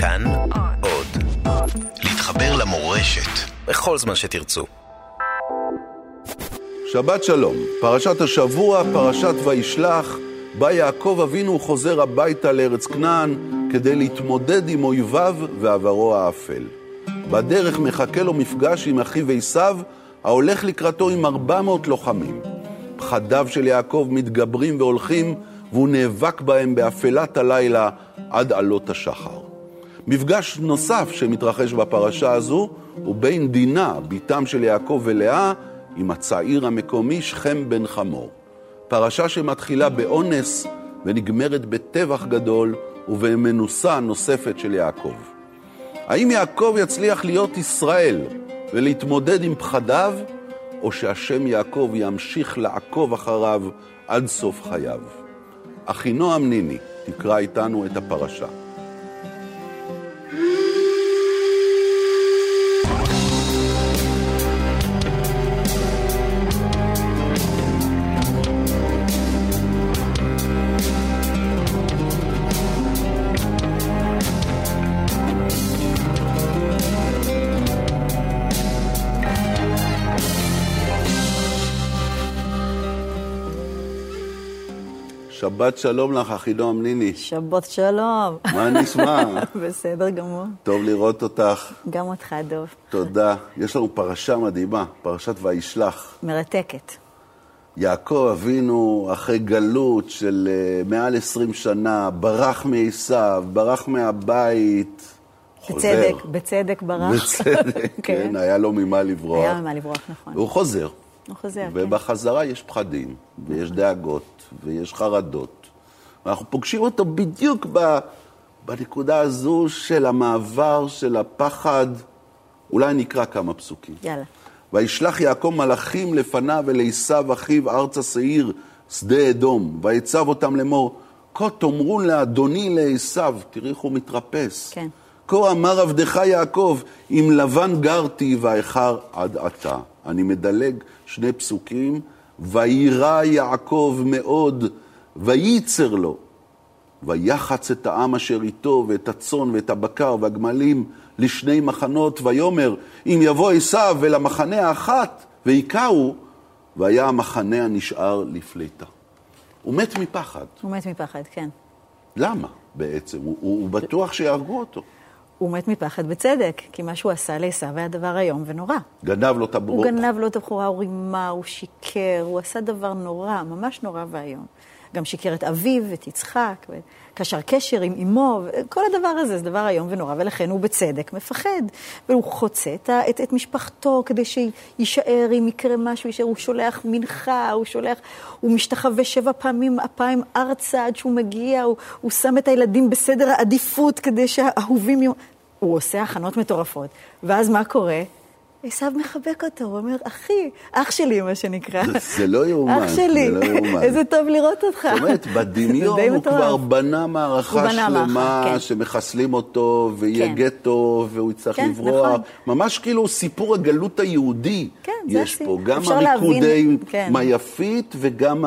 כאן עוד. להתחבר למורשת בכל זמן שתרצו. שבת שלום, פרשת השבוע, פרשת וישלח, בה יעקב אבינו חוזר הביתה לארץ כנען כדי להתמודד עם אויביו ועברו האפל. בדרך מחכה לו מפגש עם אחיו עשיו, ההולך לקראתו עם 400 לוחמים. פחדיו של יעקב מתגברים והולכים, והוא נאבק בהם באפלת הלילה עד עלות השחר. מפגש נוסף שמתרחש בפרשה הזו הוא בין דינה, בתם של יעקב ולאה, עם הצעיר המקומי שכם בן חמור. פרשה שמתחילה באונס ונגמרת בטבח גדול ובמנוסה נוספת של יעקב. האם יעקב יצליח להיות ישראל ולהתמודד עם פחדיו, או שהשם יעקב ימשיך לעקוב אחריו עד סוף חייו? אחינועם ניני תקרא איתנו את הפרשה. שבת שלום לך, אחינועם ניני. שבת שלום. מה נשמע? בסדר גמור. טוב לראות אותך. גם אותך, דב. תודה. יש לנו פרשה מדהימה, פרשת וישלח. מרתקת. יעקב אבינו, אחרי גלות של uh, מעל 20 שנה, ברח מעשיו, ברח מהבית. בצדק, חוזר. בצדק ברח. בצדק, כן, כן, היה לו ממה לברוח. היה ממה לברוח, נכון. הוא חוזר. הוא חוזר, כן. ובחזרה יש פחדים, ויש דאגות, ויש חרדות. ואנחנו פוגשים אותו בדיוק ב, בנקודה הזו של המעבר, של הפחד. אולי נקרא כמה פסוקים. יאללה. וישלח יעקב מלאכים לפניו ולעשו אחיו ארצה שעיר, שדה אדום, ויצב אותם לאמור, כה תאמרו לאדוני לעשו, תראי איך הוא מתרפס. כן. כה אמר עבדך יעקב, אם לבן גרתי ואיכר עד עתה. אני מדלג שני פסוקים, ויירא יעקב מאוד, וייצר לו. ויחץ את העם אשר איתו, ואת הצאן, ואת הבקר, והגמלים, לשני מחנות, ויאמר, אם יבוא עשיו ולמחנה האחת, והיכהו, והיה המחנה הנשאר לפליטה. הוא מת מפחד. הוא מת מפחד, כן. למה בעצם? הוא, הוא, הוא בטוח שיהרגו אותו. הוא מת מפחד בצדק, כי מה שהוא עשה לעשו היה דבר איום ונורא. גנב לו את הבחורה. הוא גנב לו את הבחורה, הוא רימה, הוא שיקר, הוא עשה דבר נורא, ממש נורא ואיום. גם שיקר את אביו, את יצחק, קשר קשר עם אמו, כל הדבר הזה זה דבר איום ונורא, ולכן הוא בצדק מפחד. והוא חוצה את, את, את משפחתו כדי שיישאר, אם יקרה משהו, יישאר, הוא שולח מנחה, הוא שולח, הוא משתחווה שבע פעמים אפיים ארצה עד שהוא מגיע, הוא, הוא שם את הילדים בסדר העדיפות כדי שהאהובים... יהיו... הוא עושה הכנות מטורפות, ואז מה קורה? עשיו מחבק אותו, הוא אומר, אחי, אח שלי, מה שנקרא. זה לא יאומן, אח שלי, לא. איזה טוב לראות אותך. זאת אומרת, בדמיון הוא כבר בנה מערכה שלמה, כן. שמחסלים אותו, ויהיה כן. גטו, והוא יצטרך כן, לברוח. נכון. ממש כאילו סיפור הגלות היהודי יש פה. גם הריקודי. מהיפית, וגם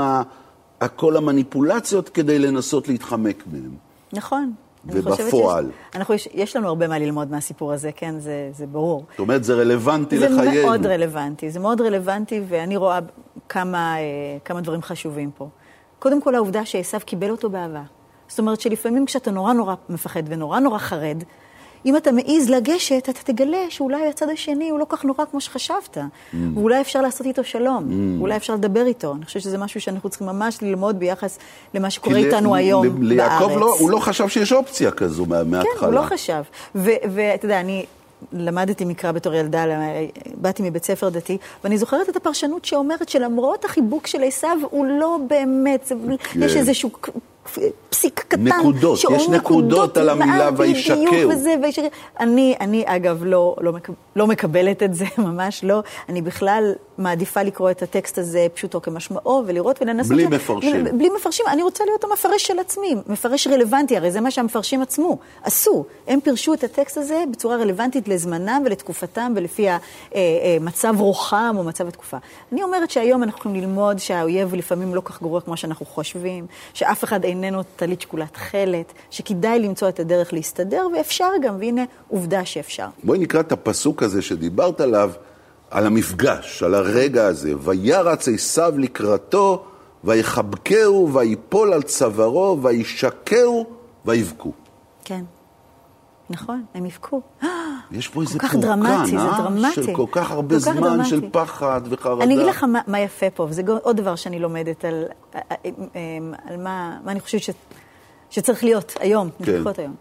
כל המניפולציות כדי לנסות להתחמק מהם. נכון. ובפועל. שיש- אנחנו, יש, יש לנו הרבה מה ללמוד מהסיפור הזה, כן, זה, זה ברור. זאת אומרת, זה רלוונטי זה לחיינו. מאוד רלוונטי, זה מאוד רלוונטי, ואני רואה כמה, אה, כמה דברים חשובים פה. קודם כל, העובדה שעשו קיבל אותו באהבה. זאת אומרת שלפעמים כשאתה נורא נורא מפחד ונורא נורא חרד, אם אתה מעז לגשת, אתה תגלה שאולי הצד השני הוא לא כך נורא כמו שחשבת. Mm. ואולי אפשר לעשות איתו שלום, אולי אפשר לדבר איתו. אני חושבת שזה משהו שאנחנו צריכים ממש ללמוד ביחס למה שקורה איתנו ל- היום ל- בארץ. ליעקב לא, הוא לא חשב שיש אופציה כזו מה- מההתחלה. כן, הוא לא חשב. ו- ואתה יודע, אני למדתי מקרא בתור ילדה, באתי מבית ספר דתי, ואני זוכרת את הפרשנות שאומרת שלמרות החיבוק של עשיו, הוא לא באמת, כן. יש איזשהו פסיק קטן. נקודות, יש נקודות על המילה וישקר. וזה, וישקר. אני, אני אגב לא, לא, מק- לא מקבלת את זה, ממש לא. אני בכלל מעדיפה לקרוא את הטקסט הזה פשוטו כמשמעו, ולראות ולנסות... בלי ל- מפרשים. בלי מפרשים, אני רוצה להיות המפרש של עצמי, מפרש רלוונטי, הרי זה מה שהמפרשים עצמו עשו. הם פירשו את הטקסט הזה בצורה רלוונטית לזמנם ולתקופתם ולפי המצב רוחם או מצב התקופה. אני אומרת שהיום אנחנו יכולים ללמוד שהאויב לפעמים לא כך גרוע כמו שאנחנו חושבים, שאף אחד איננו טלית שקולת תכלת, שכדאי למצוא את הדרך להסתדר, ואפשר גם, והנה עובדה שאפשר. בואי נקרא את הפסוק הזה שדיברת עליו, על המפגש, על הרגע הזה. וירץ עשיו לקראתו, ויחבקהו, ויפול על צווארו, וישקהו, ויבכו. כן. נכון, הם יבכו. יש פה איזה דרמטי, אה? זה דרמטי. של כל כך הרבה כל כך זמן דרמטי. של פחד וחרדה. אני אגיד לך מה, מה יפה פה, וזה עוד דבר שאני לומדת על, על, מה, מה אני חושבת ש, שצריך להיות היום, כן. לפחות היום.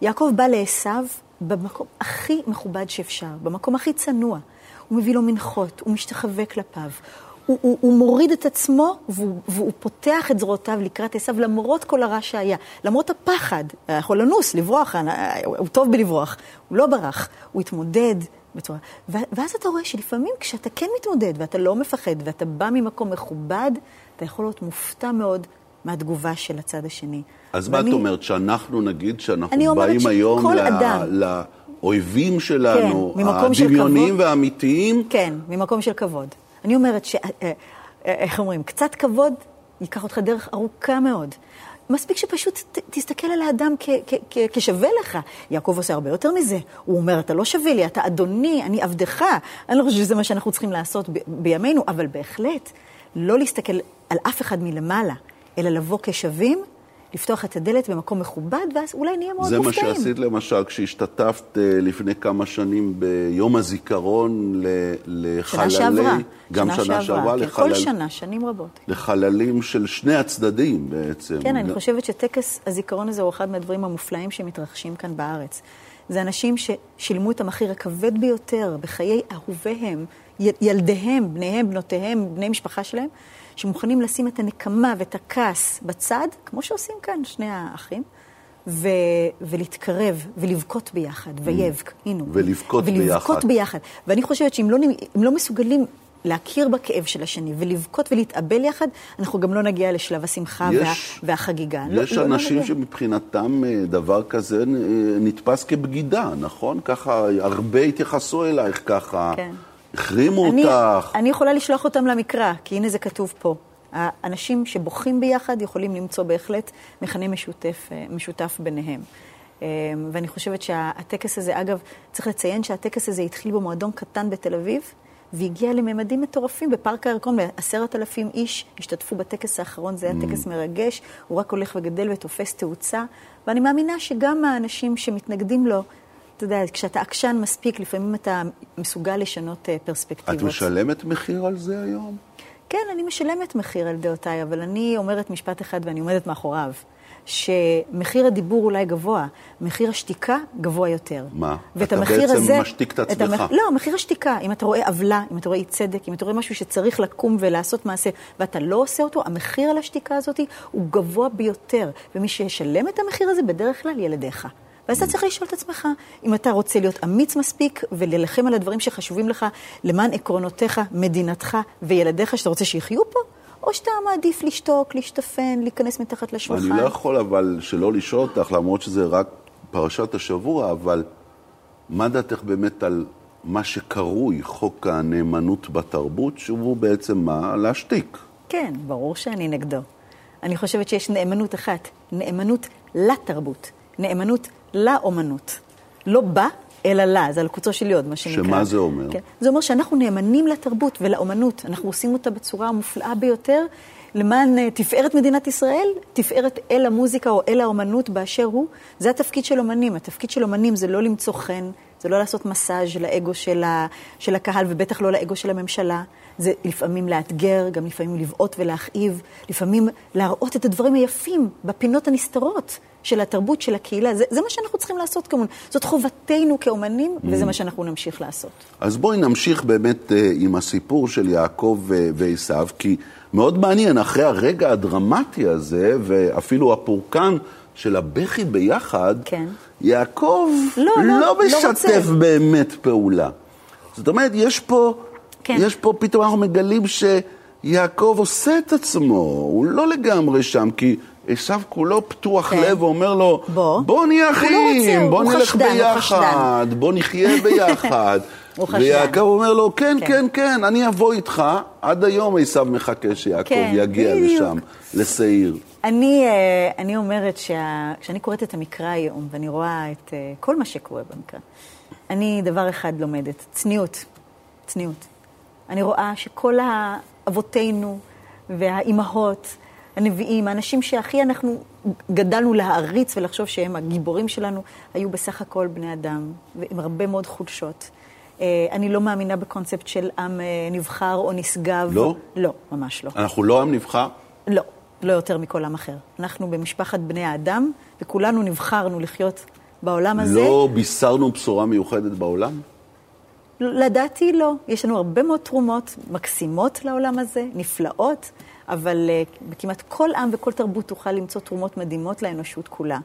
יעקב בא לעשו במקום הכי מכובד שאפשר, במקום הכי צנוע. הוא מביא לו מנחות, הוא משתחווה כלפיו. הוא, הוא, הוא מוריד את עצמו והוא, והוא פותח את זרועותיו לקראת עשו למרות כל הרע שהיה, למרות הפחד, היה יכול לנוס, לברוח, הוא טוב בלברוח, הוא לא ברח, הוא התמודד בצורה... ואז אתה רואה שלפעמים כשאתה כן מתמודד ואתה לא מפחד ואתה בא ממקום מכובד, אתה יכול להיות מופתע מאוד מהתגובה של הצד השני. אז מה ואני- את אומרת, שאנחנו נגיד שאנחנו באים היום ל- אדם- לאויבים שלנו, כן, ממקום של. והאמיתיים, כן, ממקום של כבוד. אני אומרת ש... אה, אה, איך אומרים? קצת כבוד ייקח אותך דרך ארוכה מאוד. מספיק שפשוט ת, תסתכל על האדם כ, כ, כ, כשווה לך. יעקב עושה הרבה יותר מזה. הוא אומר, אתה לא שווה לי, אתה אדוני, אני עבדך. אני לא חושבת שזה מה שאנחנו צריכים לעשות ב, בימינו, אבל בהחלט, לא להסתכל על אף אחד מלמעלה, אלא לבוא כשווים, לפתוח את הדלת במקום מכובד, ואז אולי נהיה מאוד זה מה מופתעים. שעשית למשל כשהשתתפת אה, לפני כמה שנים ביום הזיכרון לחללי... שנה שעברה. גם שנה שעברה, כן, לחלל- כל שנה, שנים רבות. לחללים של שני הצדדים בעצם. כן, אני חושבת שטקס הזיכרון הזה הוא אחד מהדברים המופלאים שמתרחשים כאן בארץ. זה אנשים ששילמו את המחיר הכבד ביותר בחיי אהוביהם, ילדיהם, בניהם, בנותיהם, בני משפחה שלהם, שמוכנים לשים את הנקמה ואת הכעס בצד, כמו שעושים כאן שני האחים, ו- ולהתקרב ולבכות ביחד, ויבק, הנה. ולבכות ולבכות ביחד. ביחד. ואני חושבת שאם לא, לא מסוגלים להכיר בכאב של השני ולבכות ולהתאבל יחד, אנחנו גם לא נגיע לשלב השמחה יש- וה, והחגיגה. לא- יש לא- לא אנשים נגיע. שמבחינתם אה, דבר כזה אה, נתפס כבגידה, נכון? ככה, הרבה התייחסו אלייך ככה. כן. החרימו אני, אותך. אני יכולה לשלוח אותם למקרא, כי הנה זה כתוב פה. האנשים שבוכים ביחד יכולים למצוא בהחלט מכנה משותף, אה, משותף ביניהם. אה, ואני חושבת שהטקס הזה, אגב, צריך לציין שהטקס הזה התחיל במועדון קטן בתל אביב, והגיע לממדים מטורפים בפארק הירקון, עשרת אלפים איש השתתפו בטקס האחרון, זה היה טקס מרגש, הוא רק הולך וגדל ותופס תאוצה, ואני מאמינה שגם האנשים שמתנגדים לו, אתה יודע, כשאתה עקשן מספיק, לפעמים אתה מסוגל לשנות אה, פרספקטיבות. את משלמת מחיר על זה היום? כן, אני משלמת מחיר על דעותיי, אבל אני אומרת משפט אחד ואני עומדת מאחוריו, שמחיר הדיבור אולי גבוה, מחיר השתיקה גבוה יותר. מה? ואת אתה בעצם הזה, משתיק את המח... עצמך. לא, מחיר השתיקה. אם אתה רואה עוולה, אם אתה רואה אי צדק, אם אתה רואה משהו שצריך לקום ולעשות מעשה, ואתה לא עושה אותו, המחיר על השתיקה הזאת הוא גבוה ביותר. ומי שישלם את המחיר הזה בדרך כלל ילדיך. ואז אתה צריך לשאול את עצמך, אם אתה רוצה להיות אמיץ מספיק ולהילחם על הדברים שחשובים לך למען עקרונותיך, מדינתך וילדיך שאתה רוצה שיחיו פה, או שאתה מעדיף לשתוק, להשתפן, להיכנס מתחת לשולחן. אני לא יכול אבל שלא לשאול אותך, למרות שזה רק פרשת השבוע, אבל מה דעתך באמת על מה שקרוי חוק הנאמנות בתרבות, שהוא בעצם מה? להשתיק. כן, ברור שאני נגדו. אני חושבת שיש נאמנות אחת, נאמנות לתרבות, נאמנות לאומנות. לא בה, אלא לה, זה על קוצו של יוד, מה שנקרא. שמה זה אומר? כן. זה אומר שאנחנו נאמנים לתרבות ולאומנות. אנחנו עושים אותה בצורה המופלאה ביותר, למען אה, תפארת מדינת ישראל, תפארת אל המוזיקה או אל האומנות באשר הוא. זה התפקיד של אומנים. התפקיד של אומנים זה לא למצוא חן, זה לא לעשות מסאז' לאגו של, ה, של הקהל, ובטח לא לאגו של הממשלה. זה לפעמים לאתגר, גם לפעמים לבעוט ולהכאיב, לפעמים להראות את הדברים היפים בפינות הנסתרות של התרבות, של הקהילה. זה, זה מה שאנחנו צריכים לעשות כמובן. זאת חובתנו כאומנים, וזה מה שאנחנו נמשיך לעשות. אז בואי נמשיך באמת אה, עם הסיפור של יעקב ו- ועשיו, כי מאוד מעניין, אחרי הרגע הדרמטי הזה, ואפילו הפורקן של הבכי ביחד, כן. יעקב לא, לא, לא לא משתף רוצה. באמת פעולה. זאת אומרת, יש פה, כן. יש פה, פתאום אנחנו מגלים שיעקב עושה את עצמו, הוא לא לגמרי שם, כי עשיו כולו פתוח כן. לב ואומר לו, בוא. בוא נהיה לא אחים, רוצה, בוא נלך חשדן, ביחד, בוא נחיה ביחד. ויעקב אומר לו, כן, כן. כן, כן, אני אבוא איתך. עד היום עשיו מחכה שיעקב כן, יגיע בדיוק. לשם, לשעיר. אני, אה, אני אומרת שכשאני קוראת את המקרא היום, ואני רואה את אה, כל מה שקורה במקרא, אני דבר אחד לומדת, צניעות. צניעות. אני רואה שכל אבותינו והאימהות, הנביאים, האנשים שהכי אנחנו גדלנו להעריץ ולחשוב שהם הגיבורים שלנו, היו בסך הכל בני אדם, ועם הרבה מאוד חולשות. אה, אני לא מאמינה בקונספט של עם נבחר או נשגב. לא? לא, ממש לא. אנחנו לא עם נבחר? לא. לא יותר מכל עם אחר. אנחנו במשפחת בני האדם, וכולנו נבחרנו לחיות בעולם הזה. לא בישרנו בשורה מיוחדת בעולם? לדעתי לא. יש לנו הרבה מאוד תרומות מקסימות לעולם הזה, נפלאות, אבל uh, כמעט כל עם וכל תרבות תוכל למצוא תרומות מדהימות לאנושות כולה.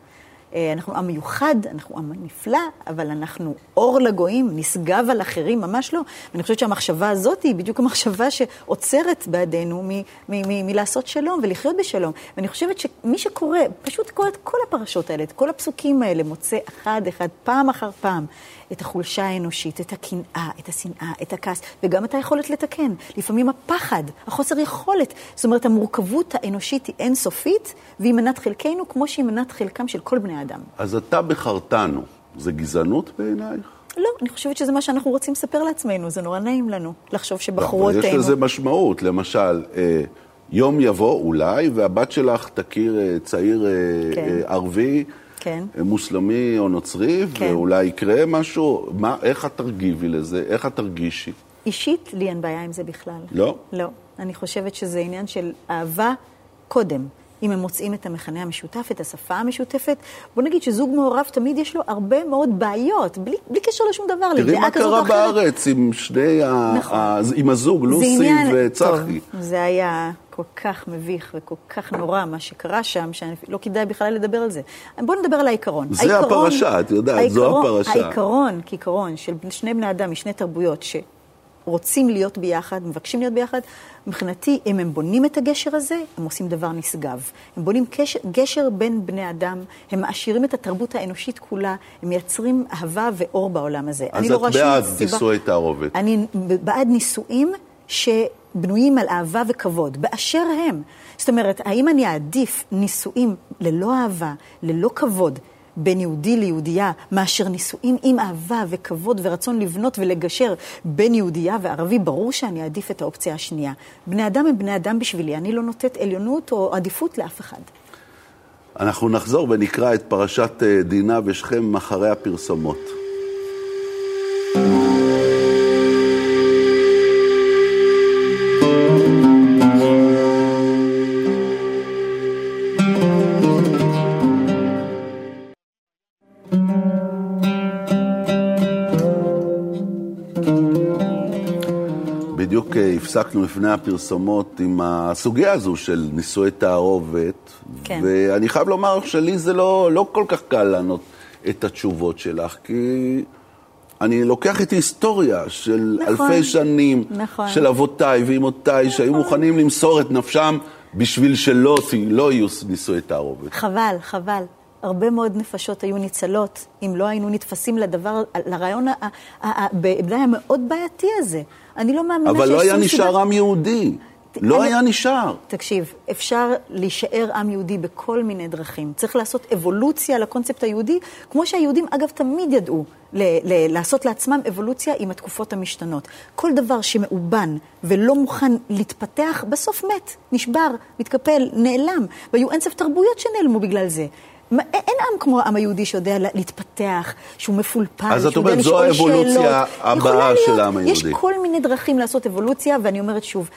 אה, אנחנו עם מיוחד, אנחנו עם נפלא, אבל אנחנו אור לגויים, נשגב על אחרים, ממש לא. ואני חושבת שהמחשבה הזאת היא בדיוק המחשבה שעוצרת בעדינו מלעשות שלום ולחיות בשלום. ואני חושבת שמי שקורא, פשוט את כל הפרשות האלה, את כל הפסוקים האלה, מוצא אחד-אחד, פעם אחר פעם, את החולשה האנושית, את הקנאה, את השנאה, את הכעס, וגם את היכולת לתקן. לפעמים הפחד, החוסר יכולת. זאת אומרת, המורכבות האנושית היא אינסופית, והיא מנת חלקנו כמו שהיא מנת חלקם של כל בני האדם. אז אתה בחרתנו, זה גזענות בעינייך? לא, אני חושבת שזה מה שאנחנו רוצים לספר לעצמנו, זה נורא נעים לנו לחשוב שבחרו אותנו. לא, יש לזה משמעות, למשל, אה, יום יבוא אולי, והבת שלך תכיר אה, צעיר אה, כן. ערבי. כן. מוסלמי או נוצרי, כן. ואולי יקרה משהו, מה, איך את תרגיבי לזה? איך את תרגישי? אישית, לי אין בעיה עם זה בכלל. לא? לא. אני חושבת שזה עניין של אהבה קודם. אם הם מוצאים את המכנה המשותף, את השפה המשותפת. בוא נגיד שזוג מעורב תמיד יש לו הרבה מאוד בעיות, בלי, בלי קשר לשום דבר, תראי מה קרה בארץ עם שני, נכון. ה... עם הזוג, לוסי וצחי. זה היה כל כך מביך וכל כך נורא מה שקרה שם, שלא כדאי בכלל לדבר על זה. בואו נדבר על העיקרון. זה העיקרון, הפרשה, את יודעת, העיקרון, זו הפרשה. העיקרון, כעיקרון, של שני בני אדם משני תרבויות, שרוצים להיות ביחד, מבקשים להיות ביחד, מבחינתי, אם הם בונים את הגשר הזה, הם עושים דבר נשגב. הם בונים גשר, גשר בין בני אדם, הם מעשירים את התרבות האנושית כולה, הם מייצרים אהבה ואור בעולם הזה. אז לא את בעד נישואי תערובת. אני בעד נישואים ש... בנויים על אהבה וכבוד, באשר הם. זאת אומרת, האם אני אעדיף נישואים ללא אהבה, ללא כבוד, בין יהודי ליהודייה, מאשר נישואים עם אהבה וכבוד ורצון לבנות ולגשר בין יהודייה וערבי, ברור שאני אעדיף את האופציה השנייה. בני אדם הם בני אדם בשבילי, אני לא נותנת עליונות או עדיפות לאף אחד. אנחנו נחזור ונקרא את פרשת אה, דינה ושכם אחרי הפרסומות. הפסקנו לפני הפרסומות עם הסוגיה הזו של נישואי תערובת. כן. ואני חייב לומר שלי זה לא, לא כל כך קל לענות את התשובות שלך, כי אני לוקח את ההיסטוריה של נכון, אלפי שנים, נכון. של אבותיי ואימותיי, נכון. שהיו מוכנים למסור את נפשם בשביל שלא לא יהיו נישואי תערובת. חבל, חבל. הרבה מאוד נפשות היו ניצלות, אם לא היינו נתפסים לדבר, לרעיון בעיניי המאוד בעייתי הזה. אני לא מאמינה שיש... אבל לא היה נשאר עם יהודי. לא. היה נשאר. תקשיב, אפשר להישאר עם יהודי בכל מיני דרכים. צריך לעשות אבולוציה לקונספט היהודי, כמו שהיהודים, אגב, תמיד ידעו ל- ל- לעשות לעצמם אבולוציה עם התקופות המשתנות. כל דבר שמאובן ולא מוכן להתפתח, בסוף מת, נשבר, מתקפל, נעלם. והיו אינסף תרבויות שנעלמו בגלל זה. אין עם כמו העם היהודי שיודע להתפתח, שהוא מפולפל, אז את אומרת, זו האבולוציה הבאה של העם היהודי. יש כל מיני דרכים לעשות אבולוציה, ואני אומרת שוב,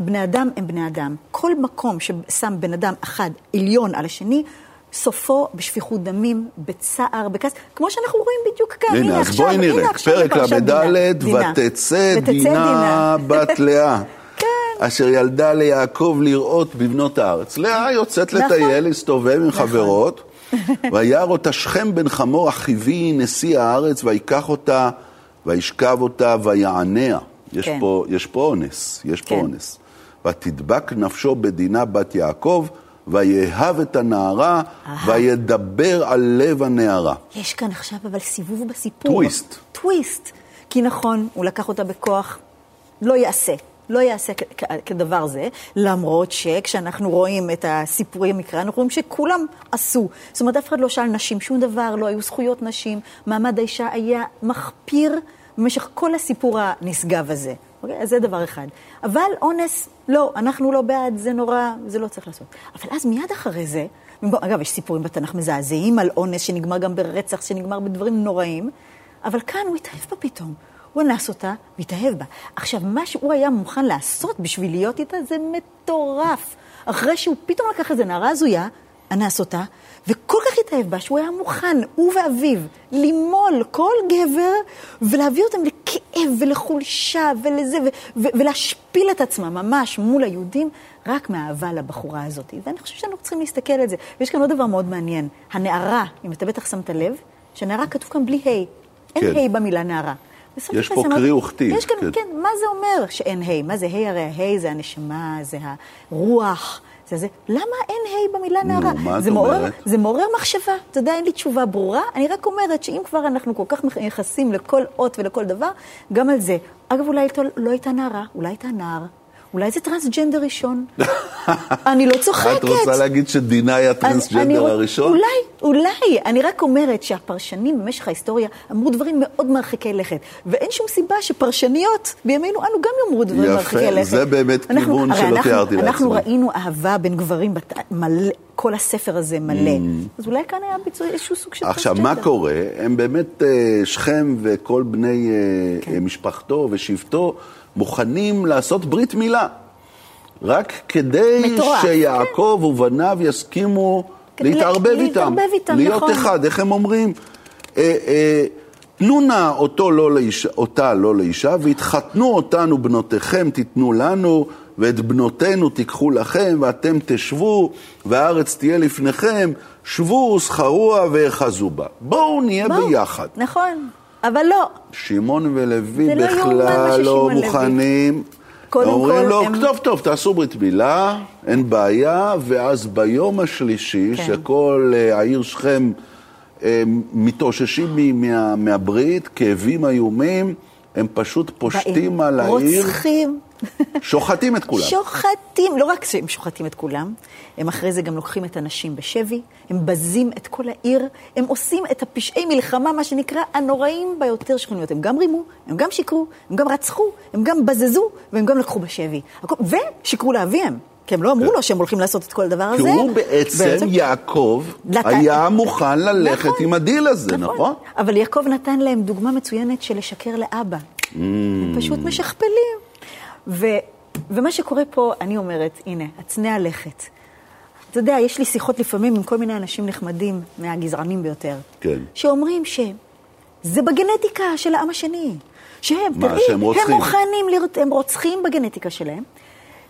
בני אדם הם בני אדם. כל מקום ששם בן אדם אחד עליון על השני, סופו בשפיכות דמים, בצער, בכעס, כמו שאנחנו רואים בדיוק כאן. הנה, הנה אז עכשיו, בואי נראה, פרק ל"ד, ותצא דינה בת לאה. אשר ילדה ליעקב לראות בבנות הארץ. לאה יוצאת נכון. לטייל, להסתובב עם נכון. חברות, וירא אותה שכם בן חמור החיבי, נשיא הארץ, ויקח אותה, וישכב אותה, ויעניה. יש, כן. פה, יש פה אונס, יש כן. פה אונס. ותדבק נפשו בדינה בת יעקב, ויאהב את הנערה, וידבר על לב הנערה. יש כאן עכשיו אבל סיבוב בסיפור. טוויסט. טוויסט. כי נכון, הוא לקח אותה בכוח, לא יעשה. לא יעשה כדבר זה, למרות שכשאנחנו רואים את הסיפורי המקרא, אנחנו רואים שכולם עשו. זאת אומרת, אף אחד לא שאל נשים שום דבר, לא היו זכויות נשים, מעמד האישה היה מחפיר במשך כל הסיפור הנשגב הזה. אוקיי? אז זה דבר אחד. אבל אונס, לא, אנחנו לא בעד, זה נורא, זה לא צריך לעשות. אבל אז מיד אחרי זה, אגב, יש סיפורים בתנ"ך מזעזעים על אונס שנגמר גם ברצח, שנגמר בדברים נוראים, אבל כאן הוא התאהב בה פתאום. הוא אנס אותה והתאהב בה. עכשיו, מה שהוא היה מוכן לעשות בשביל להיות איתה זה מטורף. אחרי שהוא פתאום לקח איזה נערה הזויה, אנס אותה, וכל כך התאהב בה, שהוא היה מוכן, הוא ואביו, למול כל גבר ולהביא אותם לכאב ולחולשה ולזה, ו- ו- ולהשפיל את עצמם ממש מול היהודים, רק מהאהבה לבחורה הזאת. ואני חושבת שאנחנו צריכים להסתכל על זה. ויש כאן עוד דבר מאוד מעניין. הנערה, אם אתה בטח שמת לב, שנערה כתוב כאן בלי ה'. אין כן. ה' במילה נערה. יש פה קריא וכתיב, יש כאן, כן. כן, מה זה אומר שאין ה'? מה זה ה'? הרי ה' זה הנשמה, זה הרוח, זה זה. למה אין ה' במילה נערה? מה את זה מעורר- אומרת? זה מעורר מחשבה. אתה יודע, אין לי תשובה ברורה. אני רק אומרת שאם כבר אנחנו כל כך מייחסים לכל אות ולכל דבר, גם על זה. אגב, אולי לא הייתה נערה, אולי הייתה נער. אולי זה טרנסג'נדר ראשון. אני לא צוחקת. את רוצה להגיד שדינה אני הטרנסג'נדר הראשון? אולי, אולי. אני רק אומרת שהפרשנים במשך ההיסטוריה אמרו דברים מאוד מרחיקי לכת. ואין שום סיבה שפרשניות בימינו אנו גם יאמרו דברים יפה, מרחיקי לכת. זה באמת אנחנו- כיוון שלא אנחנו- תיארתי אנחנו לעצמי. ראינו אהבה בין גברים, מלא, כל הספר הזה מלא. אז אולי כאן היה ביצוע איזשהו סוג של Mm. עכשיו, מה קורה? הם באמת, אה, שכם וכל בני אה, כן. משפחתו ושבטו מוכנים לעשות ברית מילה. רק כדי מטורף, שיעקב ובניו יסכימו להתערבב לה- איתם. להתערבב איתם, להיות נכון. אחד, איך הם אומרים? אה, אה, תנו נא אותו לא לאישה, אותה לא לאישה, והתחתנו אותנו בנותיכם תיתנו לנו, ואת בנותינו תיקחו לכם, ואתם תשבו, והארץ תהיה לפניכם, שבו, זכרוה ואחזו בה. בואו נהיה בואו. ביחד. נכון, אבל לא. שמעון ולוי לא בכלל לא לוי. מוכנים. קודם אומרים כל, לו, הם- טוב, טוב, תעשו ברית מילה, אין בעיה, ואז ביום השלישי, כן. שכל אה, העיר שכם אה, מתאוששים מה- מהברית, כאבים איומים, הם פשוט פושטים באים, על העיר, רוצחים. שוחטים את כולם. שוחטים, לא רק שהם שוחטים את כולם, הם אחרי זה גם לוקחים את הנשים בשבי, הם בזים את כל העיר, הם עושים את הפשעי מלחמה, מה שנקרא, הנוראים ביותר שכנויות. הם גם רימו, הם גם שיקרו, הם גם רצחו, הם גם בזזו, והם גם לקחו בשבי. ושיקרו לאביהם, כי הם לא אמרו לו שהם הולכים לעשות את כל הדבר כי הזה. הוא בעצם, יעקב, לת- היה מוכן ללכת נכון, עם הדיל הזה, נכון? אבל יעקב נתן להם דוגמה מצוינת של לשקר לאבא. הם פשוט משכפלים. ו, ומה שקורה פה, אני אומרת, הנה, הצנע הלכת. אתה יודע, יש לי שיחות לפעמים עם כל מיני אנשים נחמדים, מהגזענים ביותר. כן. שאומרים שזה בגנטיקה של העם השני. שהם, מה, תראי, שהם רוצחים? הם מוכנים, לר... הם רוצחים בגנטיקה שלהם.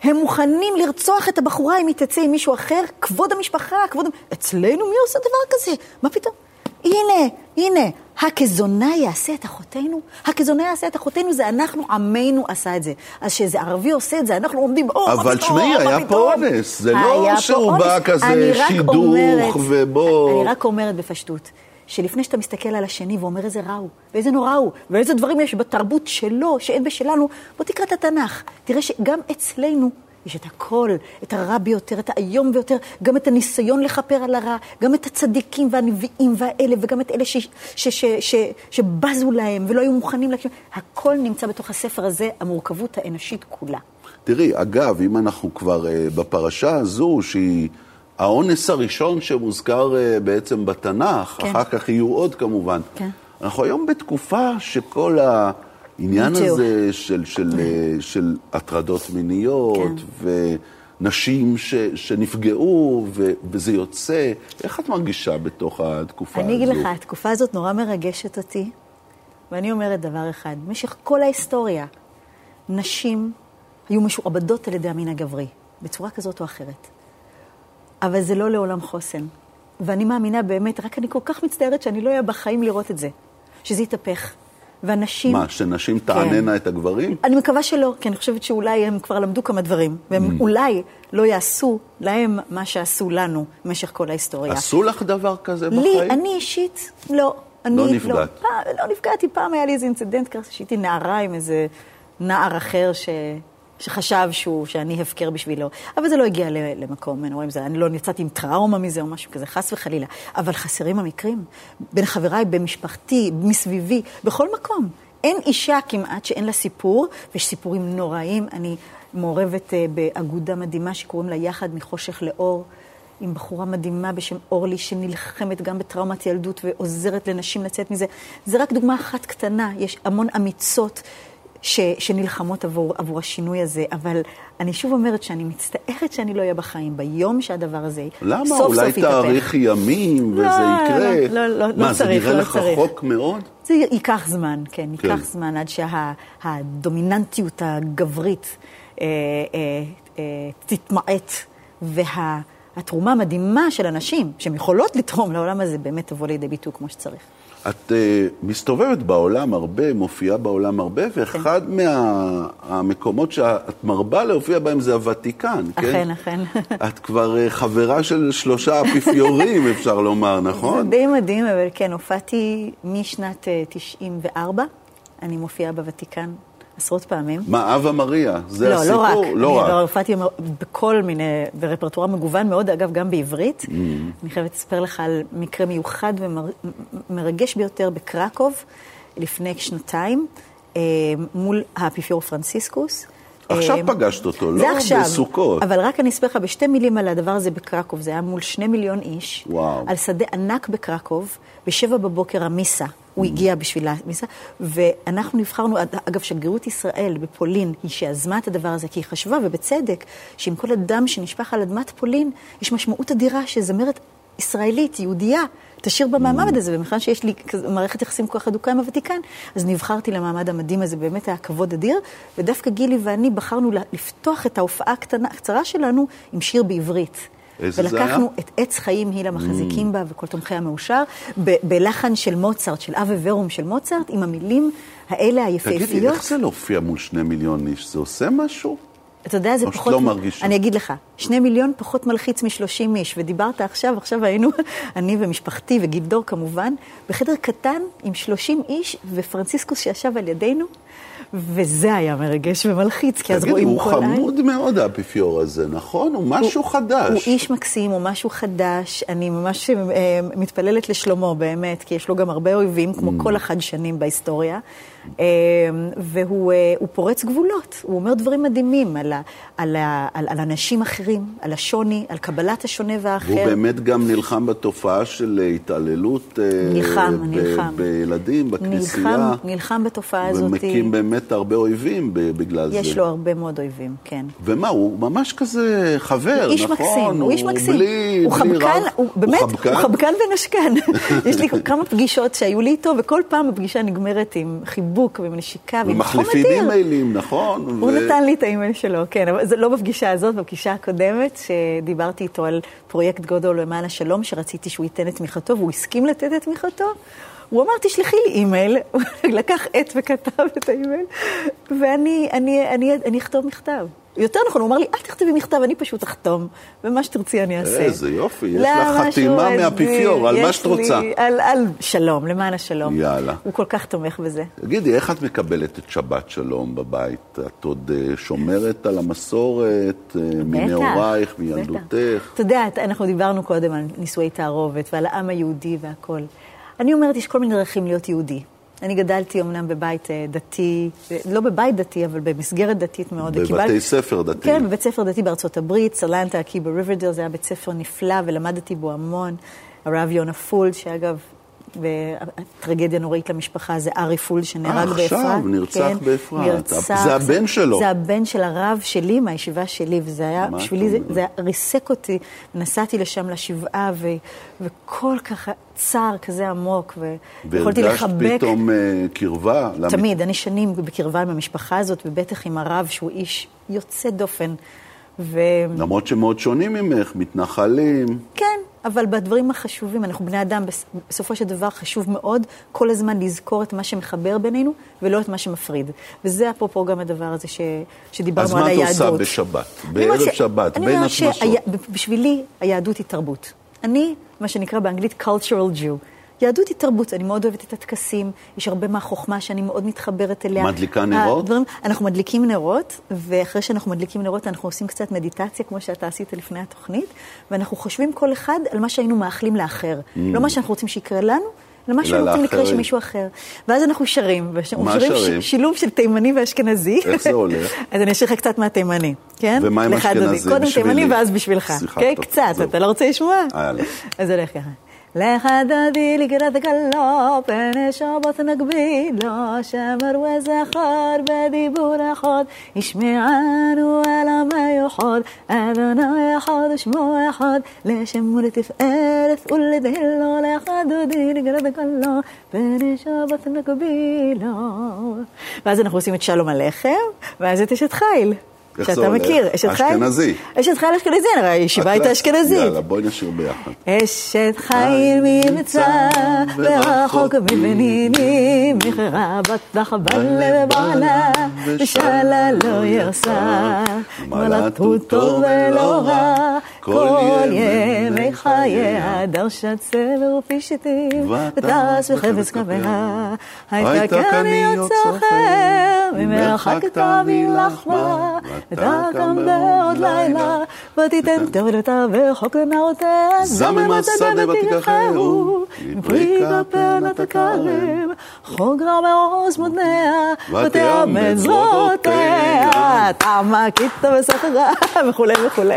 הם מוכנים לרצוח את הבחורה אם היא תצא עם מישהו אחר, כבוד המשפחה, כבוד... אצלנו מי עושה דבר כזה? מה פתאום? הנה, הנה, הכזונה יעשה את אחותינו? הכזונה יעשה את אחותינו זה אנחנו, עמנו עשה את זה. אז כשאיזה ערבי עושה את זה, אנחנו עומדים, או, מה אבל תשמעי, היה פה פתאום?" אונס, זה לא שהוא. בא כזה שידוך ובוא... אני רק אומרת בפשטות, שלפני שאתה מסתכל על השני ואומר איזה רע הוא, ואיזה נורא הוא, ואיזה דברים יש בתרבות שלו, שאין בשלנו, בוא תקרא את התנ"ך. תראה שגם אצלנו יש את הכל, את הרע ביותר, את האיום ביותר, גם את הניסיון לכפר על הרע, גם את הצדיקים והנביאים והאלה, וגם את אלה ש, ש, ש, ש, ש, שבזו להם ולא היו מוכנים להקשיב. הכל נמצא בתוך הספר הזה, המורכבות האנושית כולה. תראי, אגב, אם אנחנו כבר uh, בפרשה הזו, שהיא האונס הראשון שמוזכר uh, בעצם בתנ"ך, כן. אחר כך יהיו עוד כמובן. כן. אנחנו היום בתקופה שכל העניין. הזה של, של, uh, של הטרדות מיניות, כן. ונשים ש, שנפגעו, ו, וזה יוצא, איך את מרגישה בתוך התקופה אני הזו? אגיד לך, התקופה הזאת נורא מרגשת אותי, ואני אומרת דבר אחד, במשך כל ההיסטוריה, נשים היו משועבדות על ידי המין הגברי, בצורה כזאת או אחרת. אבל זה לא לעולם חוסן. ואני מאמינה באמת, רק אני כל כך מצטערת שאני לא אהיה בחיים לראות את זה, שזה יתהפך. ואנשים... מה, שנשים תעננה את הגברים? אני מקווה שלא, כי אני חושבת שאולי הם כבר למדו כמה דברים, והם Mm. אולי לא יעשו להם מה שעשו לנו במשך כל ההיסטוריה. עשו לך דבר כזה לי, בחיים? אני אישית, לא. אני לא נפגעת. לא, פעם, לא נפגעתי, פעם היה לי איזה אינצידנט כזה, שהייתי נערה עם איזה נער אחר ש... שחשב שהוא, שאני הפקר בשבילו, אבל זה לא הגיע למקום, אני, רואים, זה, אני לא יצאתי עם טראומה מזה או משהו כזה, חס וחלילה. אבל חסרים המקרים, בין חבריי, במשפחתי, מסביבי, בכל מקום. אין אישה כמעט שאין לה סיפור, ויש סיפורים נוראים. אני מעורבת uh, באגודה מדהימה שקוראים לה יחד מחושך לאור, עם בחורה מדהימה בשם אורלי, שנלחמת גם בטראומת ילדות ועוזרת לנשים לצאת מזה. זה רק דוגמה אחת קטנה, יש המון אמיצות ש, שנלחמות עבור, עבור השינוי הזה, אבל אני שוב אומרת שאני מצטערת שאני לא אהיה בחיים ביום שהדבר הזה למה? סוף סוף יתהפך. אולי תאריך ימים וזה לא, יקרה. לא, לא, לא, מה, לא זה צריך, נראה לא לך צריך. רחוק מאוד? זה ייקח זמן, כן, ייקח כן. זמן עד שהדומיננטיות הגברית אה, אה, אה, תתמעט, והתרומה המדהימה של אנשים, שהן יכולות לתרום לעולם הזה, באמת תבוא לידי ביטוי כמו שצריך. את uh, מסתובבת בעולם הרבה, מופיעה בעולם הרבה, ואחד כן. מהמקומות שאת מרבה להופיע בהם זה הוותיקן, כן? אכן, אכן. את כבר uh, חברה של שלושה אפיפיורים, אפשר לומר, זה נכון? די מדהים, אבל כן, הופעתי משנת אה, 94, אני מופיעה בוותיקן עשרות פעמים. מה, אבה מריה? זה לא, הסיפור? לא רק. לא אני רק. לא, הופעתי בכל מיני, ברפרטואר מגוון מאוד, אגב, גם בעברית. Mm. אני חייבת לספר לך על מקרה מיוחד ומרגש ביותר בקרקוב, לפני שנתיים, אה, מול האפיפיור פרנסיסקוס. עכשיו אה, פגשת אותו, לא עכשיו, בסוכות. אבל רק אני אספר לך בשתי מילים על הדבר הזה בקרקוב, זה היה מול שני מיליון איש, וואו. על שדה ענק בקרקוב, בשבע בבוקר המיסה, הוא הגיע בשביל המיסה, ואנחנו נבחרנו, אגב, שגרירות ישראל בפולין היא שיזמה את הדבר הזה, כי היא חשבה, ובצדק, שעם כל הדם שנשפך על אדמת פולין, יש משמעות אדירה שזמרת ישראלית, יהודייה, תשאיר במעמד הזה, ומכיוון שיש לי מערכת יחסים כל כך הדוקה עם הוותיקן, אז נבחרתי למעמד המדהים הזה, באמת היה כבוד אדיר, ודווקא גילי ואני בחרנו לפתוח את ההופעה הקטנה, הקצרה שלנו עם שיר בעברית. איזה זה ולקחנו? את עץ חיים היא למחזיקים בה וכל תומכי המאושר, ב- בלחן של מוצרט, של אבי ורום של מוצרט, עם המילים האלה היפהפיות. תגידי, איך זה להופיע מול שני מיליון איש? זה עושה משהו? אתה יודע, זה או שאת פחות... לא מרגישה? אני אגיד לך, שני מיליון פחות מלחיץ משלושים איש, ודיברת עכשיו, עכשיו היינו, אני ומשפחתי וגילדור כמובן, בחדר קטן עם שלושים איש, ופרנציסקוס שישב על ידינו, וזה היה מרגש ומלחיץ, כי אז רואים הוא כל עין. חמוד מאוד, האפיפיור הזה, נכון? הוא משהו חדש. הוא איש מקסים, הוא משהו חדש. אני ממש אה, מתפללת לשלומו, באמת, כי יש לו גם הרבה אויבים, כמו Mm. כל החדשנים בהיסטוריה. אה, והוא אה, הוא פורץ גבולות, הוא אומר דברים מדהימים על, ה, על, ה, על, על אנשים אחרים, על השוני, על קבלת השונה והאחר. והוא באמת גם נלחם בתופעה של התעללות אה, נלחם, ב- נלחם. בילדים, בכנסייה. נלחם, נלחם בתופעה הזאת. ומקים באמת הרבה אויבים בגלל זה. יש לו הרבה מאוד אויבים, כן. ומה, הוא ממש כזה חבר, הוא איש נכון? מקסים, הוא איש מקסים. בלי, הוא בלי חבקן, רב. הוא באמת, הוא חבקן? חבקן ונשקן. יש לי כמה פגישות שהיו לי איתו, וכל פעם הפגישה נגמרת עם חיבוק ועם נשיקה ועם חום ומחליפים אדיר. אימיילים, נכון? הוא ו- נתן לי את האימייל שלו, כן, אבל זה לא בפגישה הזאת, בפגישה הקודמת, שדיברתי איתו על פרויקט גדול למען השלום, שרציתי שהוא ייתן את תמיכתו, והוא הסכים לתת את תמיכתו. הוא אמר, תשלחי לי אימייל, הוא לקח עט וכתב את האימייל, ואני אני, אני, אני אכתוב מכתב. יותר נכון, הוא אמר לי, אל תכתבי מכתב, אני פשוט אחתום, ומה שתרצי אני אעשה. איזה יופי, יש לך חתימה מהאפיפיור, על מה שאת רוצה. לי, על, על שלום, למען השלום. יאללה. הוא כל כך תומך בזה. תגידי, איך את מקבלת את שבת שלום בבית? את עוד אה, שומרת על המסורת אה, מנעורייך. מילדותך? אתה יודע, אנחנו דיברנו קודם על נישואי תערובת ועל העם היהודי והכול. אני אומרת, יש כל מיני דרכים להיות יהודי. אני גדלתי אמנם בבית אה, דתי, לא בבית דתי, אבל במסגרת דתית מאוד. בבתי וקיבל- ספר דתיים. כן, בבית ספר דתי בארצות הברית, סלנטר עקיבא ריברדייל, זה היה בית ספר נפלא, ולמדתי בו המון. הרב יונה פולד, שאגב, טרגדיה נוראית למשפחה, זה ארי פולד שנהרג אה, באפרת. עכשיו, נרצח כן, באפרת. נרצח. זה הבן שלו. זה הבן של הרב שלי מהישיבה שלי, וזה היה, בשבילי זה? זה ריסק אותי. נסעתי לשם לשבעה, ו, וכל כך צער כזה עמוק, ויכולתי והרגשת לחבק. פתאום אה, קרבה? תמיד, אני שנים בקרבה עם המשפחה הזאת, ובטח עם הרב, שהוא איש יוצא דופן. ו... למרות שמאוד שונים ממך, מתנחלים. כן, אבל בדברים החשובים, אנחנו בני אדם, בס- בסופו של דבר חשוב מאוד כל הזמן לזכור את מה שמחבר בינינו, ולא את מה שמפריד. וזה אפרופו גם הדבר הזה ש... שדיברנו אז על מה את היהדות. עושה בשבת? בערב ש- שבת, אני בין השמשות. שבשבילי היהדות היא תרבות. אני, מה שנקרא באנגלית cultural Jew. יהדות היא תרבות, אני מאוד אוהבת את הטקסים, יש הרבה מהחוכמה שאני מאוד מתחברת אליה. מדליקה נרות? הדברים, אנחנו מדליקים נרות, ואחרי שאנחנו מדליקים נרות אנחנו עושים קצת מדיטציה, כמו שאתה עשית לפני התוכנית, ואנחנו חושבים כל אחד על מה שהיינו מאחלים לאחר. Mm. לא מה שאנחנו רוצים שיקרה לנו, אלא מה שאנחנו רוצים לקרוא שמישהו אחר. ואז אנחנו שרים. מה שרים? שילוב של תימני ואשכנזי. איך זה הולך? אז אני אשאיר לך קצת מהתימני, כן? ומה עם אשכנזי? קודם תימני ואז בשבילך. סליחה, טוב. קצת, אתה לא רוצה לשמוע? יאללה. אז זה הולך ככה. לך דודי לקראת הקלו, פני שבת נגבילו, שמר וזכר בדיבור אחד, ישמענו אל המיוחד, אדוני אחד ושמו אחד, לשם ולתפארת ולדהילו, לך דודי לקראת הקלו, פני שבת נגבילו. ואז אנחנו עושים את שלום עליכם, ואז את אשת חיל. שאתה מכיר, אשת חיל? אשכנזי. אשת חיל אשכנזי, הרי הישיבה הייתה אשכנזית. יאללה, בואי נשאיר ביחד. אשת חיל ממצא, ורחוק מבנינים, מכרה בטח בלב בעלה, ושאלה לא ירסה. מלאכו טוב ולא רע, כל ימי חייה, דרשה צבר ופשתים, וטס בחפץ כביה. הייתה כאן להיות סוחר, ממרחק תביא לחמה. ותקם בעוד לילה, ותיתן תרדתה וחוק לנערותיה, זמם השדה ותיקחהו, מפרי כפנת הכרם, חוג רע מעוז מותניה, ותאמן זרועותיה, תמה כיתה וסחרה, וכולי וכולי.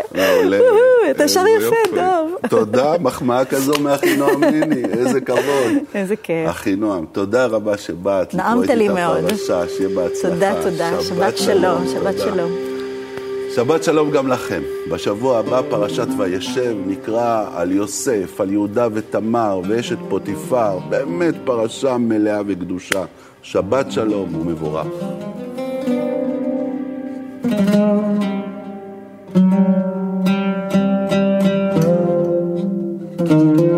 אתה שר יפה, טוב. תודה, מחמאה כזו מאחינועם ניני, איזה כבוד. איזה כיף. אחינועם, תודה רבה שבאת. נעמת לי מאוד. שיהיה בהצלחה. תודה, תודה, שבת שלום, שבת שלום. שבת שלום גם לכם. בשבוע הבא פרשת וישב נקרא על יוסף, על יהודה ותמר ואשת פוטיפר, באמת פרשה מלאה וקדושה. שבת שלום ומבורך. thank you thank you.